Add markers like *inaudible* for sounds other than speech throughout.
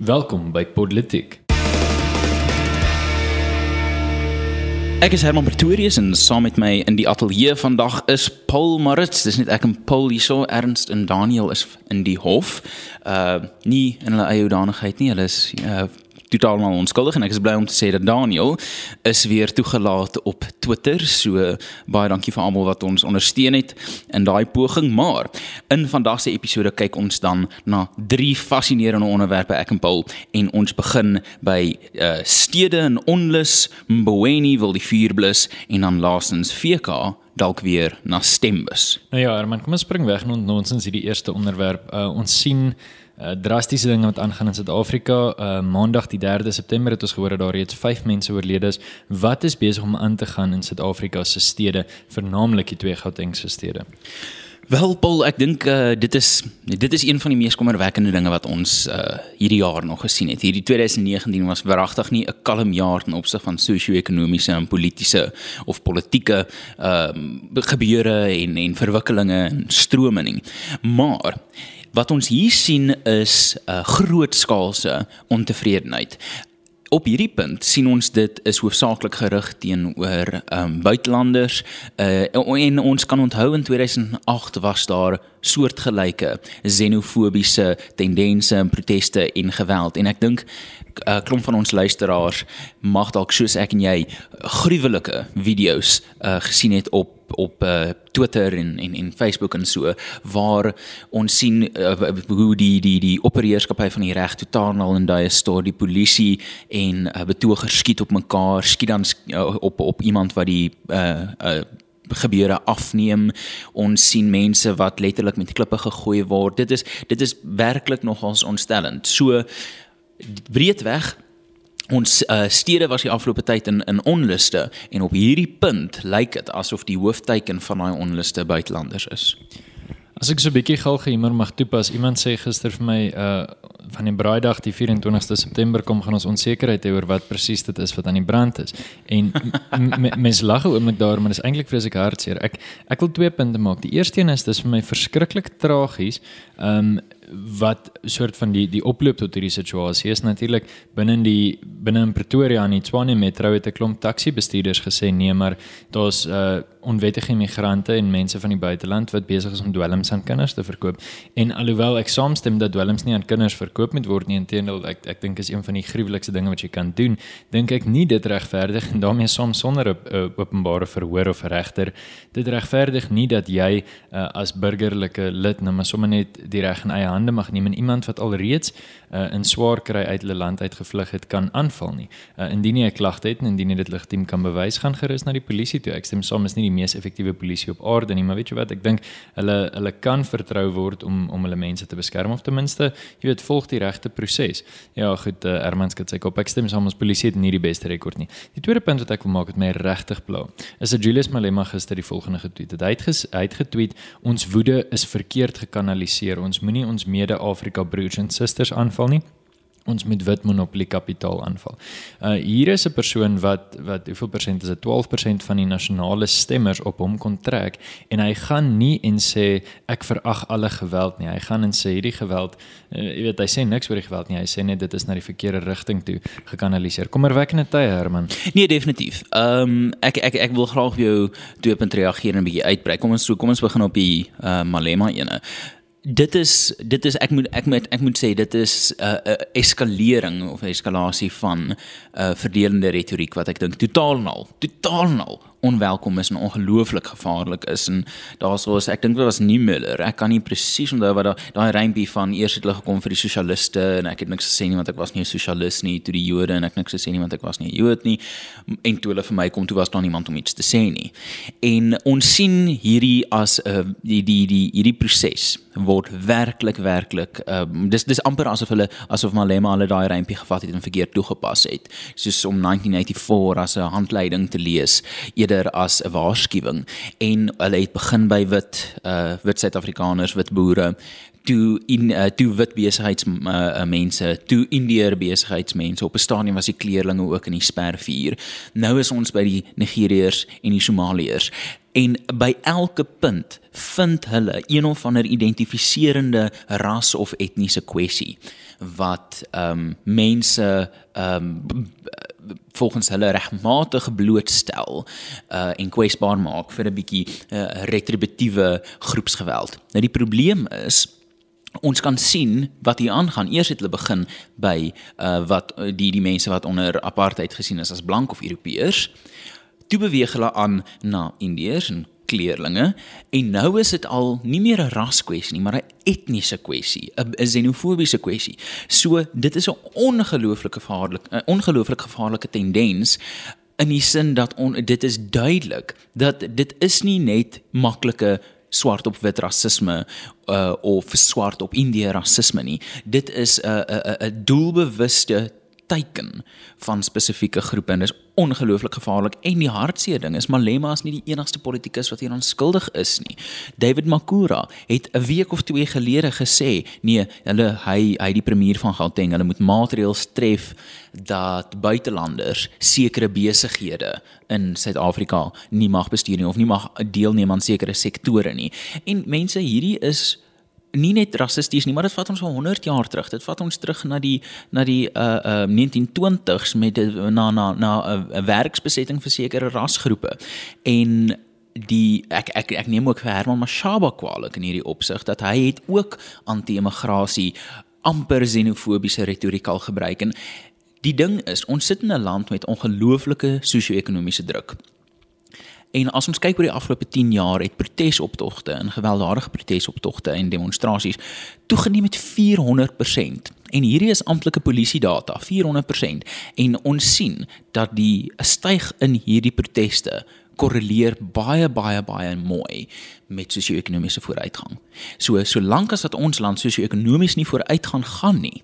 Welkom by Politiek. Ek is Herman Pretorius en saam met my in die ateljee vandag is Paul Maritz. Dis net ek en Paul hierso. Ernst en Daniel is in die hof. Uh nie in hulle eie hoedanigheid nie. Hulle is uh totaal onskuldig en ek is bly om te sê dat Daniel is weer toegelaat op Twitter. So baie dankie vir almal wat ons ondersteun het in daai poging. Maar in vandag se episode kyk ons dan na drie fascinerende onderwerpe ek en Paul en ons begin by uh, stede in onlus, Mboweni wil die vuur blus en dan laastens VK dalk weer na stembus. Nou ja, Herman, kom ons spring weg na ons ons hierdie eerste onderwerp. Uh, ons sien uh, drastiese dinge wat aangaan in Suid-Afrika. Uh, Maandag die 3de September het ons gehoor dat daar reeds 5 mense oorlede is. Wat is besig om aan te gaan in Suid-Afrika se stede, vernaamlik die twee Gautengse stede? Wel Paul, ek dink uh, dit is dit is een van die mees kommerwekkende dinge wat ons uh, hierdie jaar nog gesien het. Hierdie 2019 was verragtig nie 'n kalm jaar ten opsigte van sosio-ekonomiese en politieke of politieke ehm uh, gebeure en en verwikkelinge en strome nie. Maar wat ons hier sien is 'n uh, grootskaalse ontevredenheid. Op hierdie punt sien ons dit is hoofsaaklik gerig teenoor ehm um, buitelanders uh, en ons kan onthou in 2008 was daar soortgelyke xenofobiese tendense en proteste en geweld en ek dink 'n uh, klomp van ons luisteraars mag dalk soos ek en jy gruwelike video's uh, gesien het op op uh, Twitter en en en Facebook en so waar ons sien uh, hoe die die die opereerskappy van die reg totaal al in daai storie die polisie en uh, betogers skiet op mekaar skiet dan uh, op op iemand wat die uh, uh, gebeure afneem. Ons sien mense wat letterlik met klippe gegooi word. Dit is dit is werklik nogals ontstellend. So breedweg ons uh, stede was die afgelope tyd in in onluste en op hierdie punt lyk dit asof die hoofteiken van daai onluste buitelanders is. As ek so 'n bietjie gou humor mag toepas, iemand sê gister vir my uh van die braaidag die 24ste September kom gaan ons onsekerheid hê oor wat presies dit is wat aan die brand is. En mense lag oomblik daar, maar dit is eintlik vreeslik hartseer. Ek ek wil twee punte maak. Die eerste een is dis vir my verskriklik tragies. Um wat soort van die die oploop tot hierdie situasie is. Natuurlik binne die binne in Pretoria in die Tshwane Metro het 'n klomp taxi bestuurders gesê nee maar daar's uh onwettige immigrante en mense van die buiteland wat besig is om dwelms aan kinders te verkoop. En alhoewel ek saamstem dat dwelms nie aan kinders verkoop moet word nie inteendeel ek ek dink is een van die gruwelikste dinge wat jy kan doen dink ek nie dit regverdig en daarmee soms sonder 'n uh, openbare verhoor of regter. Dit regverdig nie dat jy uh, as burgerlike lid nou maar sommer net die reg in eie hande mag neem en iemand wat alreeds uh, in swaar kry uit hulle land uitgevlug het kan aanval nie. Uh, indien jy 'n klagte het en indien jy dit legitiem kan bewys, gaan gerus na die polisie toe. Ek stem saam is nie die mees effektiewe polisie op aarde nie, maar weet jy wat, ek dink hulle hulle kan vertrou word om om hulle mense te beskerm of ten minste, jy weet, volg die regte proses. Ja, goed, uh, Herman skat sê op ek stem saam ons polisie het nie die beste rekord nie. Die tweede punt wat ek wil maak het my regtig blau. Is dat Julius Malema gister die volgende getweet het. Hy het hy het getweet ons woede is verkeerd gekanaliseer. Ons moenie ons mede-Afrika broers en susters aanval nie ons met wit monopolie kapitaal aanval. Uh hier is 'n persoon wat wat hoeveel persent is dit 12% van die nasionale stemmers op hom kon trek en hy gaan nie en sê ek verag alle geweld nie. Hy gaan en sê hierdie geweld uh, jy weet hy sê niks oor die geweld nie. Hy sê net dit is na die verkeerde rigting toe gekanaliseer. Kommerwekkende tye Herman. Nee, definitief. Ehm um, ek ek ek wil graag jou twee punt reageer en 'n bietjie uitbrei. Kom ons so kom ons begin op die uh Malema ene dit is dit is ek moet ek moet ek moet sê dit is 'n uh, uh, eskalering of eskalasie van 'n uh, verdelende retoriek wat ek dink totaal nul totaal nul onwelkom is en ongelooflik gevaarlik is en daarso is ek dink dit was nie Miller. Ek kan nie presies onthou wat daai daai rympie van eers het hulle gekom vir die sosialiste en ek het niks gesê nie want ek was nie 'n sosialis nie toe die Jode en ek niks gesê nie want ek was nie 'n Jood nie. En toe hulle vir my kom toe was daar niemand om iets te sê nie. En ons sien hierdie as 'n uh, die die die hierdie proses word werklik werklik um, dis dis amper asof hulle asof Malema hulle daai rympie gevat het en verkeerd toegepas het. Soos om 1984 as 'n handleiding te lees eerder as 'n waarskuwing. En hulle het begin by wit uh wit Suid-Afrikaners, wit boere toe in uh, toe wit besigheids uh, mense, toe Indiër besigheidsmense. Op 'n stadium was die kleerlinge ook in die spervuur. Nou is ons by die Nigeriërs en die Somaliërs. En by elke punt vind hulle een of ander identifiserende ras of etniese kwessie wat ehm um, mense ehm um, volgens hulle regmatig blootstel uh en kwesbaar maak vir 'n bietjie uh, retributiewe groepsgeweld. Nou die probleem is ons kan sien wat hier aangaan. Eers het hulle begin by uh wat die die mense wat onder apartheid gesien is as blank of Europeërs. Toe beweeg hulle aan na Indiërs en kleerlinge en nou is dit al nie meer 'n raskwessie nie, maar 'n etniese kwessie, 'n xenofobiese kwessie. So dit is 'n ongelooflike gevaarlike 'n ongelooflik gevaarlike tendens in die sin dat on, dit is duidelik dat dit is nie net maklike swart op wit rasisme uh, of swart op indië rasisme nie. Dit is 'n 'n 'n doelbewuste teiken van spesifieke groepe en dis ongelooflik gevaarlik en die hartseer ding is Malema is nie die enigste politikus wat hier onskuldig is nie. David Makura het 'n week of twee gelede gesê, nee, hulle hy hy die premier van Gauteng, hulle moet maatreëls tref dat buitelanders sekere besighede in Suid-Afrika nie mag bestuur nie of nie mag deelneem aan sekere sektore nie. En mense, hierdie is nie net rassisties nie, maar dit vat ons al 100 jaar terug. Dit vat ons terug na die na die uh uh 1920s met die, na na na 'n uh, werksbesetting vir sekere rasgroepe. En die ek ek ek neem ook vir Herman Mashaba kwaliek in hierdie opsig dat hy het ook anti-immigrasie amper xenofobiese retoriek al gebruik en die ding is ons sit in 'n land met ongelooflike sosio-ekonomiese druk. En as ons kyk oor die afgelope 10 jaar het protesoptogte en gewelddadige protesoptogte en demonstrasies toegeneem met 400%. En hierdie is amptelike polisie data, 400%. En ons sien dat die styg in hierdie proteste korreleer baie baie baie mooi met sosio-ekonomiese vooruitgang. So solank as wat ons land sosio-ekonomies nie vooruitgaan gaan nie,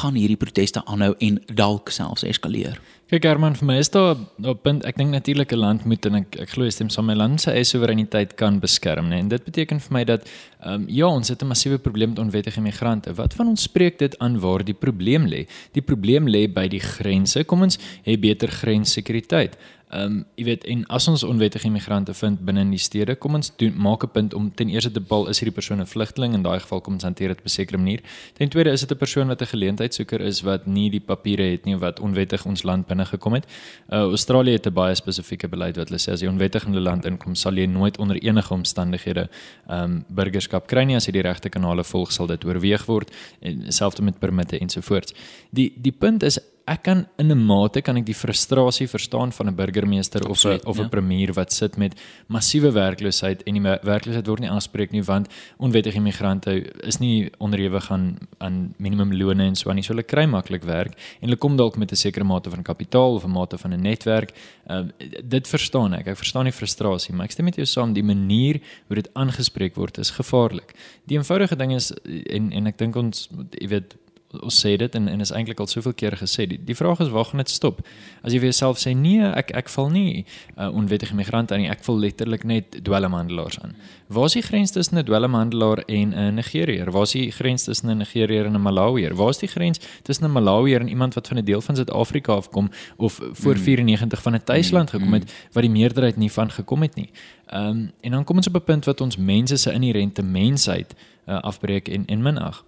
gaan hierdie proteste aanhou en dalk selfs eskaleer. Kyk Herman, vir my is daar op punt ek dink natuurlik 'n land moet en ek ek glo stem saam my land se soewereiniteit kan beskerm, né? En dit beteken vir my dat ehm um, ja, ons het 'n massiewe probleem met onwettige migrante. Wat van ons spreek dit aan waar die probleem lê? Die probleem lê by die grense. Kom ons hê beter grenssekuriteit. Ehm um, jy weet en as ons onwettige immigrante vind binne in die stede, kom ons doen maak 'n punt om ten eerste te bepaal is hierdie persoon 'n vlugteling in daai geval kom ons hanteer dit op 'n sekere manier. Ten tweede is dit 'n persoon wat 'n geleentheidssoeker is wat nie die papiere het nie wat onwettig ons land binne gekom het. Uh Australië het 'n baie spesifieke beleid wat hulle sê as jy onwettig in 'n land inkom, sal jy nooit onder enige omstandighede ehm um, burgerskap kry nie as jy die regte kanale volg sal dit oorweeg word en selfs met permitte ensovoorts. Die die punt is ek kan in 'n mate kan ek die frustrasie verstaan van 'n burgemeester of 'n of 'n ja. premier wat sit met massiewe werkloosheid en die werkloosheid word nie aanspreek nie want onwettige immigrante is nie onderhewig aan aan minimumlone en so aan nie. So hulle kry maklik werk en hulle kom dalk met 'n sekere mate van kapitaal of 'n mate van 'n netwerk. Uh, dit verstaan ek. Ek verstaan die frustrasie maar ek stem met jou saam. Die manier hoe dit aangespreek word is gevaarlik. Die eenvoudige ding is en en ek dink ons jy weet ons sê dit en en is eintlik al soveel keer gesê. Die, die vraag is waar gaan dit stop? As jy vir jouself sê nee, ek ek val nie uh, onwettige migrante aan nie. Ek val letterlik net dwelmhandelaars aan. Waar is die grens tussen 'n dwelmhandelaar en 'n Nigeriër? Waar is die grens tussen 'n Nigeriër en 'n Malawier? Waar is die grens tussen 'n Malawier en iemand wat van 'n deel van Suid-Afrika afkom of voor mm. 94 van 'n tuisland gekom het wat die meerderheid nie van gekom het nie? Ehm um, en dan kom ons op 'n punt wat ons mense se inherente mensheid uh, afbreek en en minag.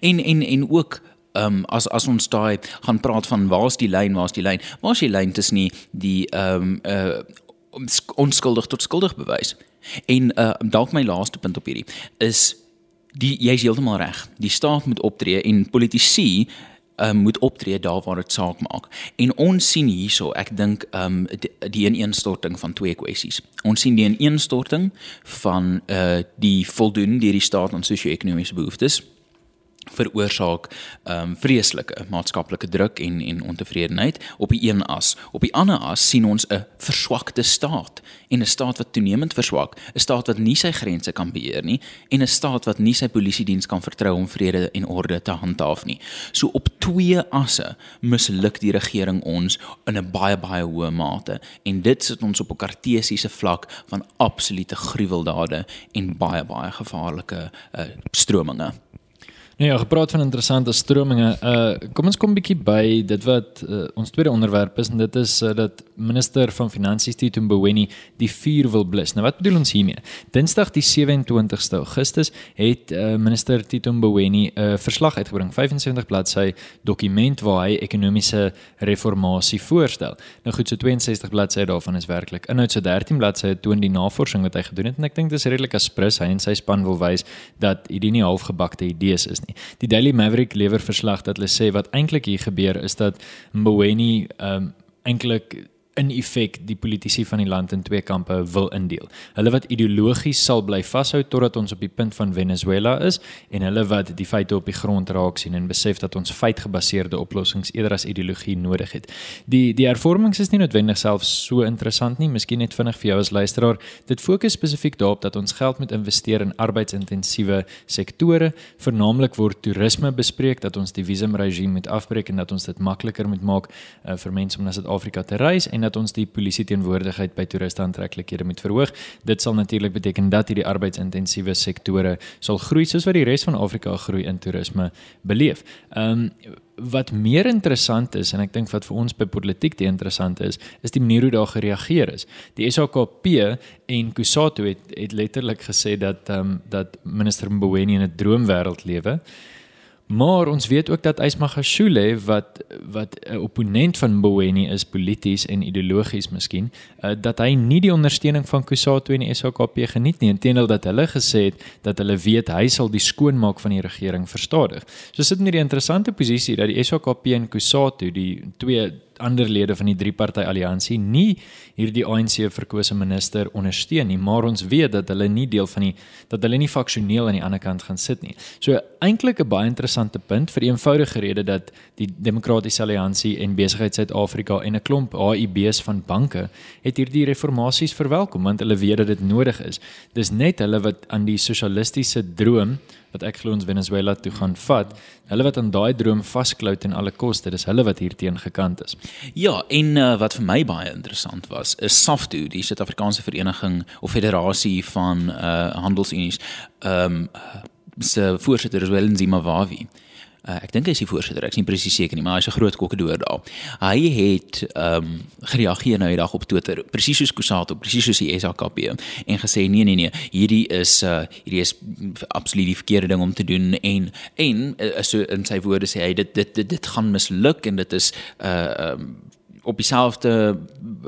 En en en ook ehm um, as as ons daai gaan praat van waar's die lyn, waar's die lyn? Waar's die lyn tussen die die ehm um, uh onskuldig tot skuldig bewys? En uh dalk my laaste punt op hierdie is die jy's heeltemal reg. Die staat moet optree en politici um, moet optree daar waar dit saak maak. En ons sien hierso, ek dink ehm um, die, die ineenstorting van twee kwessies. Ons sien die ineenstorting van uh die voldoen deur die staat aan sosio-ekonomiese behoeftes veroorsaak ehm um, vreeslike maatskaplike druk en en ontevredenheid op die een as. Op die ander as sien ons 'n verswakte staat en 'n staat wat toenemend verswak, 'n staat wat nie sy grense kan beheer nie en 'n staat wat nie sy polisie diens kan vertrou om vrede en orde te handhaaf nie. So op twee asse misluk die regering ons in 'n baie baie hoë mate en dit sit ons op 'n kartesiese vlak van absolute gruweldade en baie baie gevaarlike uh, strominge. Nou ja, gepraat van interessante strominge. Uh kom ons kom bietjie by dit wat uh, ons tweede onderwerp is en dit is uh, dat minister van finansies Tito Mboweni die vuur wil blus. Nou wat bedoel ons hiermee? Dinsdag die 27ste Augustus het uh, minister Tito Mboweni 'n uh, verslag uitgebring, 75 bladsy dokument waar hy ekonomiese reformatie voorstel. Nou goed, so 62 bladsye daarvan is werklik inhoud, so 13 bladsye toon die navorsing wat hy gedoen het en ek dink dis redelik aspres hy en sy span wil wys dat hierdie nie halfgebakte idees is nie. Die Daily Maverick lewer verslag dat hulle sê wat eintlik hier gebeur is dat Mboweni ehm um, eintlik in effek die politici van die land in twee kampe wil indeel. Hulle wat ideologies sal bly vashou totdat ons op die punt van Venezuela is en hulle wat die feite op die grond raak sien en besef dat ons feitgebaseerde oplossings eerder as ideologie nodig het. Die die hervormings is nie noodwendig self so interessant nie, miskien net vinnig vir jou as luisteraar. Dit fokus spesifiek daarop dat ons geld moet investeer in arbeidsintensiewe sektore, vernaamlik word toerisme bespreek dat ons die visumregime moet afbreek en dat ons dit makliker moet maak uh, vir mense om na Suid-Afrika te reis en dat ons die polisie teenwoordigheid by toeriste aantreklikhede moet verhoog. Dit sal natuurlik beteken dat hierdie arbeidsintensiewe sektore sal groei soos wat die res van Afrika groei in toerisme beleef. Ehm um, wat meer interessant is en ek dink wat vir ons by politiek die interessant is, is die manier hoe daar gereageer is. Die SAKP en Kusatu het het letterlik gesê dat ehm um, dat minister Mboweni in 'n droomwêreld lewe. Maar ons weet ook dat Ismagashule wat wat 'n opponent van Mboweni is polities en ideologies miskien, uh, dat hy nie die ondersteuning van Kusatu en die SHKP geniet nie, inteendeel dat hulle gesê het dat hulle weet hy sal die skoonmaak van die regering verstadig. So sit in hierdie interessante posisie dat die SHKP en Kusatu, die twee ander lede van die drie party alliansie nie hierdie ANC verkose minister ondersteun nie, maar ons weet dat hulle nie deel van die dat hulle nie faksioneel aan die ander kant gaan sit nie. So eintlik 'n baie interessante punt vir die eenvoudige rede dat die Demokratiese Alliansie en Besigheid Suid-Afrika en 'n klomp AIB's van banke het hierdie reformasies verwelkom want hulle weet dat dit nodig is. Dis net hulle wat aan die sosialistiese droom wat ek glo ons Venezuela toe gaan vat, hulle wat aan daai droom vasklou ten alle koste, dis hulle wat hierteen gekant is. Ja, en uh, wat vir my baie interessant was, is SAFTU, die Suid-Afrikaanse Vereniging of Federasie van uh Handelsunies, ehm um, se voorsitter is Welenzima Wawi. Uh, ek dink hy is die voorsitter, ek is nie presies seker nie, maar hy's 'n groot kokkedoor daar. Hy het ehm um, gereageer nou die dag op Twitter, presies soos Kusato, presies soos die SAKP en gesê nee nee nee, hierdie is uh hierdie is absoluut die verkeerde ding om te doen en en uh, so in sy woorde sê hy dit dit dit, dit gaan misluk en dit is uh ehm um, op dieselfde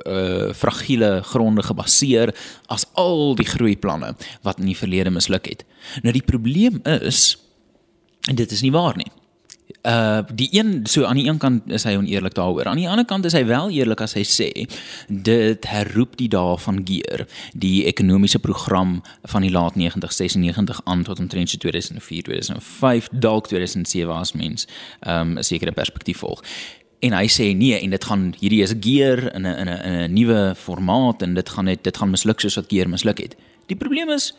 uh fragiele gronde gebaseer as al die groeiplanne wat in die verlede misluk het. Nou die probleem is en dit is nie waar nie uh die een so aan die een kant is hy oneerlik daaroor. Aan die ander kant is hy wel eerlik as hy sê dit herroep die dae van Geer, die ekonomiese program van die laat 90 96 aan tot omtrent 2004 2005 dalk 2007 as mens um 'n sekere perspektief volg. En hy sê nee en dit gaan hierdie is Geer in 'n in 'n 'n nuwe formaat en dit gaan net dit gaan misluk soos wat Geer misluk het. Die probleem is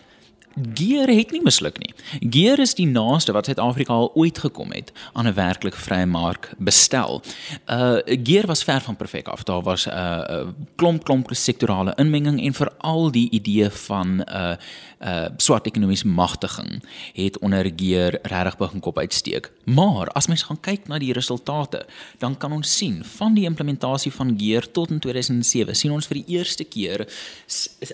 Gear het nie misluk nie. Gear is die naaste wat Suid-Afrika al ooit gekom het aan 'n werklik vrye mark bestel. Uh Gear was ver van perfek af. Daar was 'n uh, klomp klomp sektorale inmenging en veral die idee van 'n uh, uh swart ekonomiese magtiging het onder Gear regtig begin kop uitsteek. Maar as mens gaan kyk na die resultate, dan kan ons sien van die implementasie van Gear tot in 2007 sien ons vir die eerste keer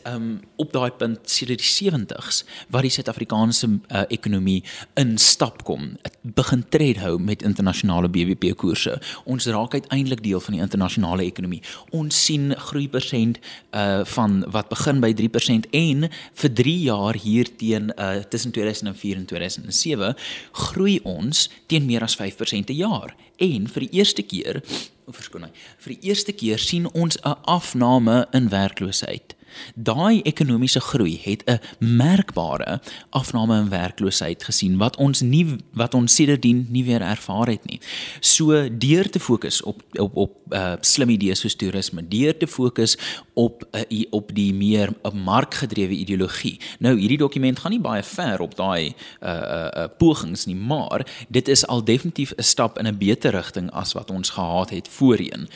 um op daai punt sedert die 70s wat die Suid-Afrikaanse uh, ekonomie in stap kom. Dit begin tred hou met internasionale BBP koerse. Ons raak uiteindelik deel van die internasionale ekonomie. Ons sien groei persent uh van wat begin by 3% en vir 3 jaar hier teen uh tussen 2004 en 2007 groei ons teen meer as 5% per jaar. En vir die eerste keer, verskoon my, vir die eerste keer sien ons 'n afname in werkloosheid. Daai ekonomiese groei het 'n merkbare afname in werkloosheid gesien wat ons nie wat ons sedertdien nie weer ervaar het nie. So deur te fokus op op op uh, slim idees soos toerisme, deur te fokus op uh, op die meer 'n markgedrewe ideologie. Nou hierdie dokument gaan nie baie ver op daai uh, uh, uh, pogings nie, maar dit is al definitief 'n stap in 'n beter rigting as wat ons gehad het voorheen.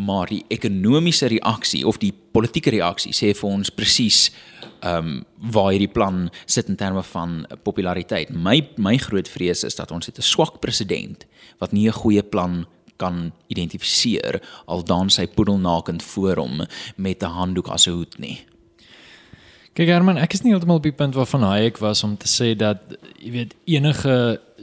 Maar die ekonomiese reaksie of die politieke reaksie sê vir ons presies ehm um, waar hierdie plan sit in terme van populariteit. My my groot vrees is dat ons het 'n swak president wat nie 'n goeie plan kan identifiseer al dan sy poedelnakend voor hom met 'n handdoek as 'n hoed nie. Kyk Herman, ek is nie heeltemal op die punt waarvan Hayek was om te sê dat jy weet enige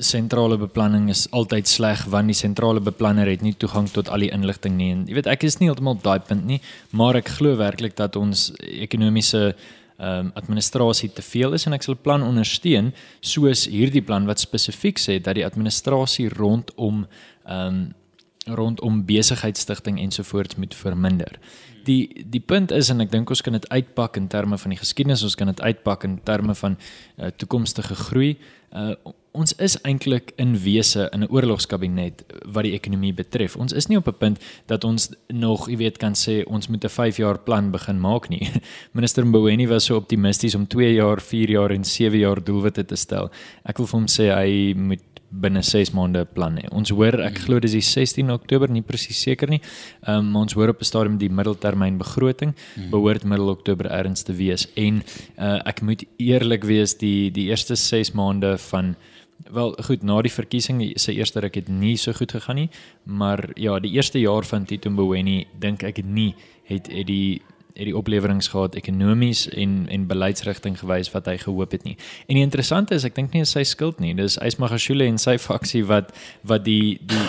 sentrale beplanning is altyd sleg want die sentrale beplanner het nie toegang tot al die inligting nie. En jy weet ek is nie heeltemal op daai punt nie, maar ek glo werklik dat ons ekonomiese um, administrasie te veel is en ek sal 'n plan ondersteun soos hierdie plan wat spesifiek sê dat die administrasie rondom ehm um, rondom besigheidsstigting ensovoorts moet verminder. Die die punt is en ek dink ons kan dit uitpak in terme van die geskiedenis, ons kan dit uitpak in terme van uh, toekomstige groei. Uh, ons is eintlik in wese in 'n oorlogskabinet wat die ekonomie betref. Ons is nie op 'n punt dat ons nog, jy weet, kan sê ons moet 'n 5 jaar plan begin maak nie. *laughs* Minister Mboweni was so optimisties om 2 jaar, 4 jaar en 7 jaar doelwitte te stel. Ek wil vir hom sê hy moet binne 6 maande plan hê. Ons hoor ek glo dis die 16 Oktober, nie presies seker nie. Ehm um, ons hoor op 'n stadium die middeltermyn begroting hmm. behoort middel Oktober erns te wees en uh, ek moet eerlik wees die die eerste 6 maande van Wel goed, na die verkiesing se eerste ruk het nie so goed gegaan nie, maar ja, die eerste jaar van Tito Mboweni dink ek nie het het die het die oplewerings gehad ekonomies en en beleidsrigting gewys wat hy gehoop het nie. En die interessante is, ek dink nie is sy skuld nie. Dis Ysmagashule en sy faksie wat wat die die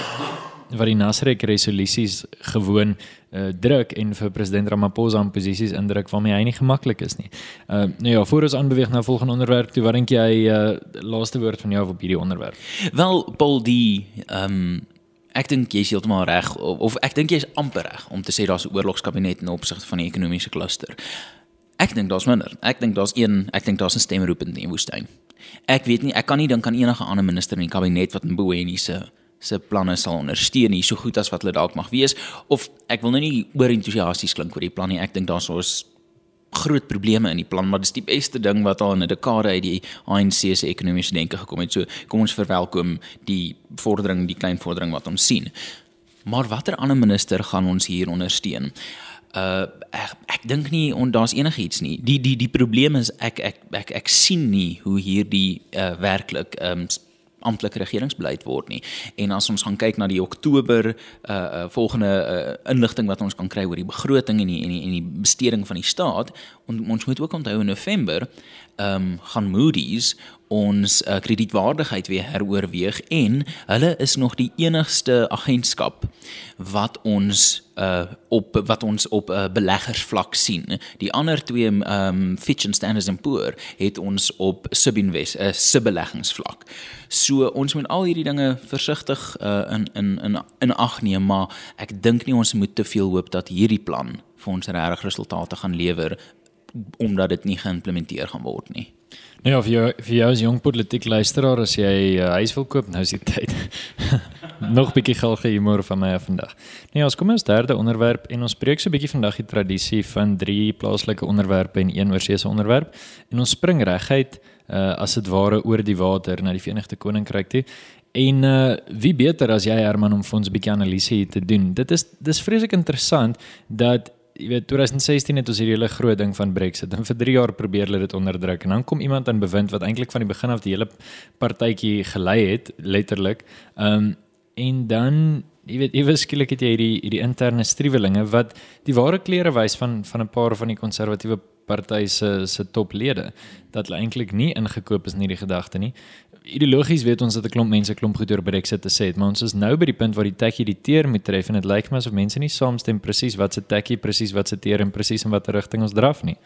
wat die Nasrek resolusies gewoon uh, druk en vir president Ramaphosa in posisies indruk waarmee hy nie gemaklik is nie. Uh nou ja, voor ons aanbeweeg na volgende onderwerp, wat dink jy uh laaste woord van jou op hierdie onderwerp? Wel, Paul die ehm um, ek dink jy is heeltemal reg of, of ek dink jy is amper reg om te sê daar's 'n oorlogskabinet in opsigte van die ekonomiese kluster. Ek dink daar's minder. Ek dink daar's een, ek dink daar's 'n stemroep in die woestyn. Ek weet nie, ek kan nie dink aan enige ander minister in die kabinet wat in Boeni se se planne sal ondersteun nie so goed as wat hulle dalk mag wees of ek wil nou nie oor entoesiasties klink oor die plan nie ek dink daar is groot probleme in die plan maar dis die beste ding wat al in 'n dekade uit die ANC se ekonomiese denke gekom het. So kom ons verwelkom die vordering die klein vordering wat ons sien. Maar watter ander minister gaan ons hier ondersteun? Uh ek, ek dink nie on daar's enigiets nie. Die die die probleem is ek ek ek ek sien nie hoe hierdie uh werklik um amptelike regeringsbeleid word nie. En as ons gaan kyk na die Oktober uh, uh volgende uh, inligting wat ons kan kry oor die begroting en die en die, en die besteding van die staat, on, ons moet ook onthou in November ehm um, gaan Moody's ons uh, kredietwaardigheid weer heroorweeg en hulle is nog die enigste agentskap wat ons uh op wat ons op 'n uh, beleggersvlak sien. Die ander twee um, Fitch and Standard & Poor het ons op subinvest 'n uh, subbeleggingsvlak. So ons moet al hierdie dinge versigtig uh in in in in ag neem, maar ek dink nie ons moet te veel hoop dat hierdie plan vir ons regtig resultate gaan lewer omdat dit nie geïmplementeer gaan word nie. Nou ja, vir jou vir jou as jong politiek luisteraar as jy 'n uh, huis wil koop, nou is die *laughs* tyd. Nog bietjie gulge humor van my vandag. Nee, ons kom ons derde onderwerp en ons spreek so 'n bietjie vandag die tradisie van drie plaaslike onderwerpe en een oorseese onderwerp en ons spring reguit uh as dit ware oor die water na die Verenigde Koninkryk toe. En uh wie beter as jy Herman om vir ons 'n bietjie analise hier te doen. Dit is dis vreeslik interessant dat jy weet 2016 het ons hierdie hele groot ding van Brexit en vir 3 jaar probeer hulle dit onderdruk en dan kom iemand aan bewind wat eintlik van die begin af die hele partytjie gelei het letterlik. Ehm um, en dan jy weet ewe skielik het jy hierdie hierdie interne striwelinge wat die ware kleure wys van van 'n paar van die konservatiewe party se se toplede dat hulle eintlik nie ingekoop is in hierdie gedagte nie. Ideologies weet ons dat 'n klomp mense klomp goed oor Brexit te sê het, maar ons is nou by die punt waar die tekkie die teer moet tref en dit lyk my asof mense nie saamstem presies wat se tekkie presies wat se teer en presies in watter rigting ons draf nie.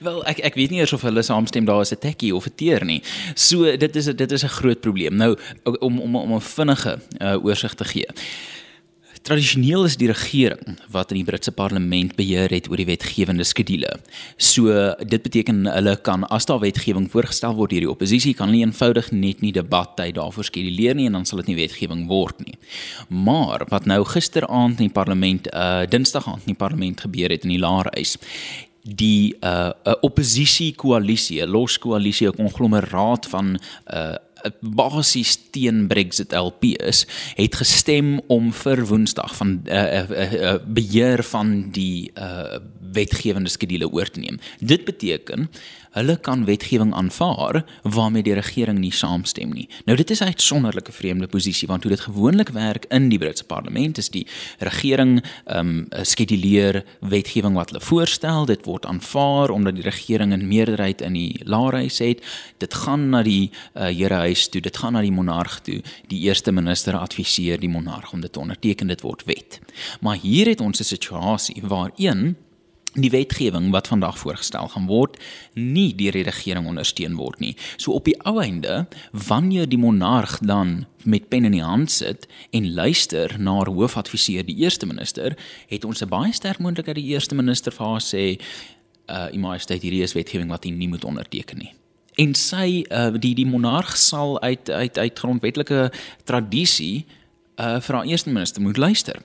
Wel, ek ek weet nie eers of hulle saamstem daar is 'n tekkie of 'n teer nie. So dit is dit is 'n groot probleem. Nou om om om 'n vinnige uh, oorsig te gee. Tradisioneel is die regering wat in die Britse parlement beheer het oor die wetgewende skedule. So dit beteken hulle kan as daar wetgewing voorgestel word deur die oppositie kan hulle eenvoudig net nie debat tyd daarvoor skeduleer nie en dan sal dit nie wetgewing word nie. Maar wat nou gisteraand in die parlement uh Dinsdag aand in die parlement gebeur het in die Laarhuis die uh 'n oppositie koalisie, 'n los koalisie, 'n konglomeraat van uh basies teen Brexit LPs het gestem om vir Woensdag van uh, uh, uh, beheer van die uh, wetgewende skedule oor te neem. Dit beteken hulle kan wetgewing aanvaar waarmee die regering nie saamstem nie. Nou dit is 'n uitsonderlike vreemde posisie want hoe dit gewoonlik werk in die Britse parlement is die regering ehm um, skeduleer wetgewing wat hulle voorstel, dit word aanvaar omdat die regering 'n meerderheid in die laerhuis het. Dit gaan na die uh, herehuis toe, dit gaan na die monarg toe. Die eerste minister adviseer die monarg om dit te onderteken, dit word wet. Maar hier het ons 'n situasie waar een die wetgewing wat vandag voorgestel gaan word nie deur die regering ondersteun word nie. So op die ou einde, wanneer die monarg dan met pen in die hand sit en luister na hoofadviseur die eerste minister, het ons 'n baie sterk moontlikheid die eerste minister vir haar sê uh u majesteit hierdie is wetgewing wat u nie moet onderteken nie. En sy uh die die monarg sal uit uit uit grondwetlike tradisie uh vir haar eerste minister moet luister.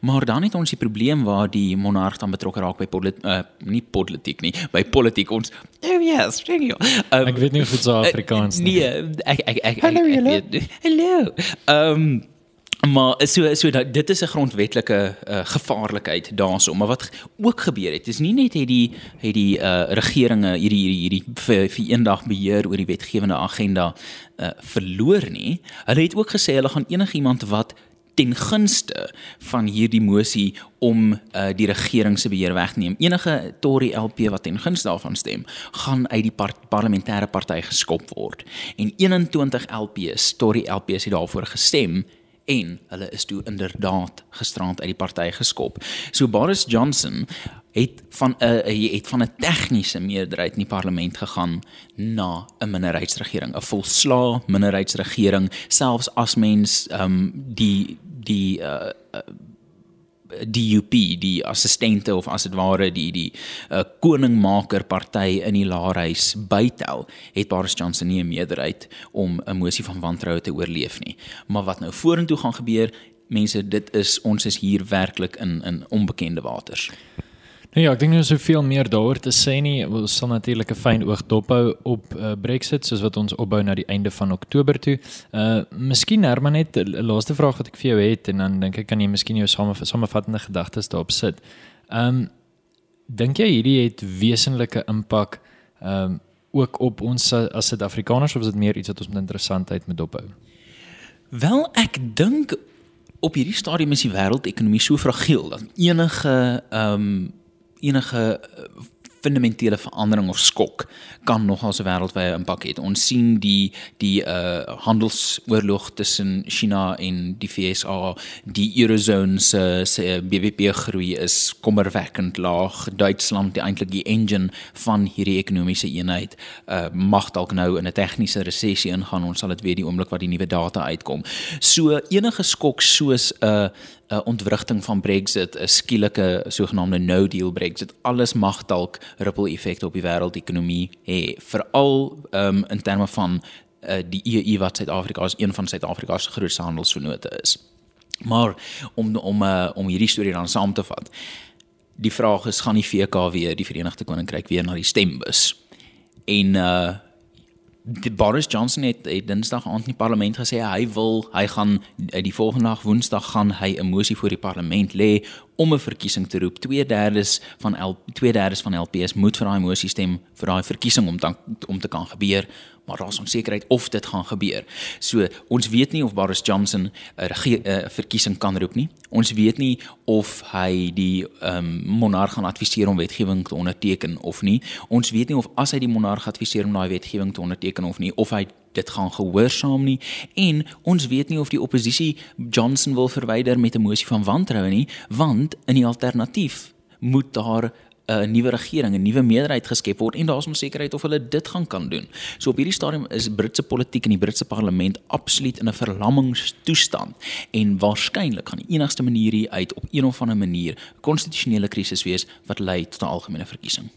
Maar dan het ons die probleem waar die monarg dan betrokke raak by politiek uh, nie politiek nie, by politiek ons Oh yes, thank you. Um, ek weet nie of dit so Afrikaans nie. Nee, ek ek ek Hallo julle. Hallo. Ehm maar so so dat dit is 'n grondwetlike uh, gevaarlikheid daarso maar wat ook gebeur het is nie net het die het die uh, regeringe hierdie hierdie hierdie vir, vir eendag beheer oor die wetgewende agenda uh, verloor nie hulle het ook gesê hulle gaan enigiemand wat ten gunste van hierdie mosie om uh, die regering se beheer wegneem. Enige Tory LP wat ten gunste daarvan stem, gaan uit die par parlementêre party geskop word. En 21 LPs, Tory LPs het daarvoor gestem en hulle is toe inderdaad gisterand uit die party geskop. So Boris Johnson het van 'n het van 'n tegniese meerderheid in die parlement gegaan na 'n minderheidsregering, 'n volslaa minderheidsregering, selfs as mens ehm um, die die uh, uh DUP die assistente of as dit ware die die uh, koningmaker party in die laarhuis bytel het Boris Johnson nie 'n meerderheid om 'n mosie van wantroue te oorleef nie. Maar wat nou vorentoe gaan gebeur mense dit is ons is hier werklik in in onbekende waters ja, ek dink nie soveel meer daaroor te sê nie. Ons sal natuurlik 'n fyn oog dophou op uh, Brexit soos wat ons opbou na die einde van Oktober toe. Uh Miskien Herman net 'n laaste vraag wat ek vir jou het en dan dink ek kan jy miskien jou same samevattende gedagtes daarop sit. Um dink jy hierdie het wesenlike impak um ook op ons as Suid-Afrikaners of is dit meer iets wat ons met interessantheid moet dophou? Wel, ek dink op hierdie stadium is die wêreldekonomie so fragiel dat enige um enige eh, fundamentele verandering of skok kan nogal 'n wêreldwye impak hê. Ons sien die die uh handelsoorlog tussen China en die VSA, die eurozone se se BBP groei is kommerwekkend laag. Duitsland, die eintlik die engine van hierdie ekonomiese eenheid, uh mag dalk nou in 'n tegniese resessie ingaan. Ons sal dit weet die oomblik wat die nuwe data uitkom. So enige skok soos 'n uh, 'n ontwrigting van Brexit, 'n skielike sogenaamde no deal Brexit, alles mag dalk ripple effekte op die wêreldekonomie hê, veral um, in terme van uh, die EU wat Suid-Afrika as een van Suid-Afrika se grootste handelsvennote is. Maar om om uh, om hierdie storie dan saam te vat. Die vraag is gaan die VK weer die Verenigde Koninkryk weer na die stembus? En uh Boris Johnson het, het Dinsdag aand in die parlement gesê hy wil hy gaan die volgende dag Woensdag gaan hy 'n mosie voor die parlement lê om 'n verkiesing te roep. 2/3 van L 2/3 van LPs moet vir daai mosie stem vir daai verkiesing om dan om te kan gebeur, maar daar's onsekerheid of dit gaan gebeur. So, ons weet nie of Boris Johnson 'n verkiesing kan roep nie. Ons weet nie of hy die um, monarg gaan adviseer om wetgewing te onderteken of nie. Ons weet nie of as hy die monarg adviseer om daai wetgewing te onderteken of nie, of hy dit gaan gehoorsaam nie en ons weet nie of die oppositie Johnson wil verwyder met 'n mosie van wantroue nie want in die alternatief moet daar 'n nuwe regering, 'n nuwe meerderheid geskep word en daar is onsekerheid of hulle dit gaan kan doen. So op hierdie stadium is Britse politiek en die Britse parlement absoluut in 'n verlammingstoestand en waarskynlik gaan die enigste manier hier uit op een of ander manier 'n konstitusionele krisis wees wat lei tot 'n algemene verkiesing.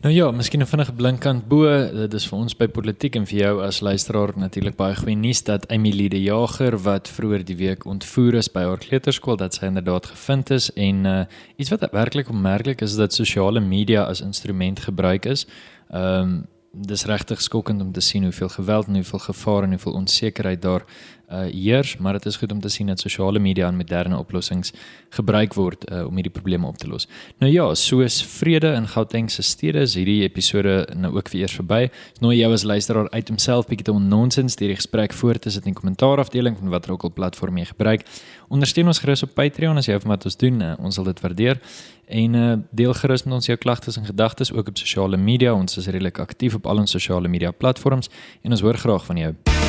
Nou ja, miskien 'n vinnige blinkkant bo, dit is vir ons by politiek en vir jou as luisteraar natuurlik baie goeie nuus dat Emily de Jager wat vroeër die week ontvoer is by haar kleuterskool dat sy inderdaad gevind is en uh, iets wat werklik opmerklik is dat sosiale media as instrument gebruik is. Ehm um, dis regtig skokkend om te sien hoeveel geweld en hoeveel gevaar en hoeveel onsekerheid daar uh heers, maar dit is goed om te sien dat sosiale media en moderne oplossings gebruik word uh, om hierdie probleme op te los. Nou ja, soos vrede in Gauteng se stede is hierdie episode nou ook weer eers verby. Nou jy as luisteraar uit homself bietjie te onnonsens deur die gesprek voort te sit in die kommentaarafdeling van watter ook al platform jy gebruik. Ondersteun ons gerus op Patreon as jy vir wat ons doen. Uh, ons sal dit waardeer. En uh, deel gerus met ons jou klagtes en gedagtes ook op sosiale media. Ons is redelik aktief op al ons sosiale media platforms en ons hoor graag van jou.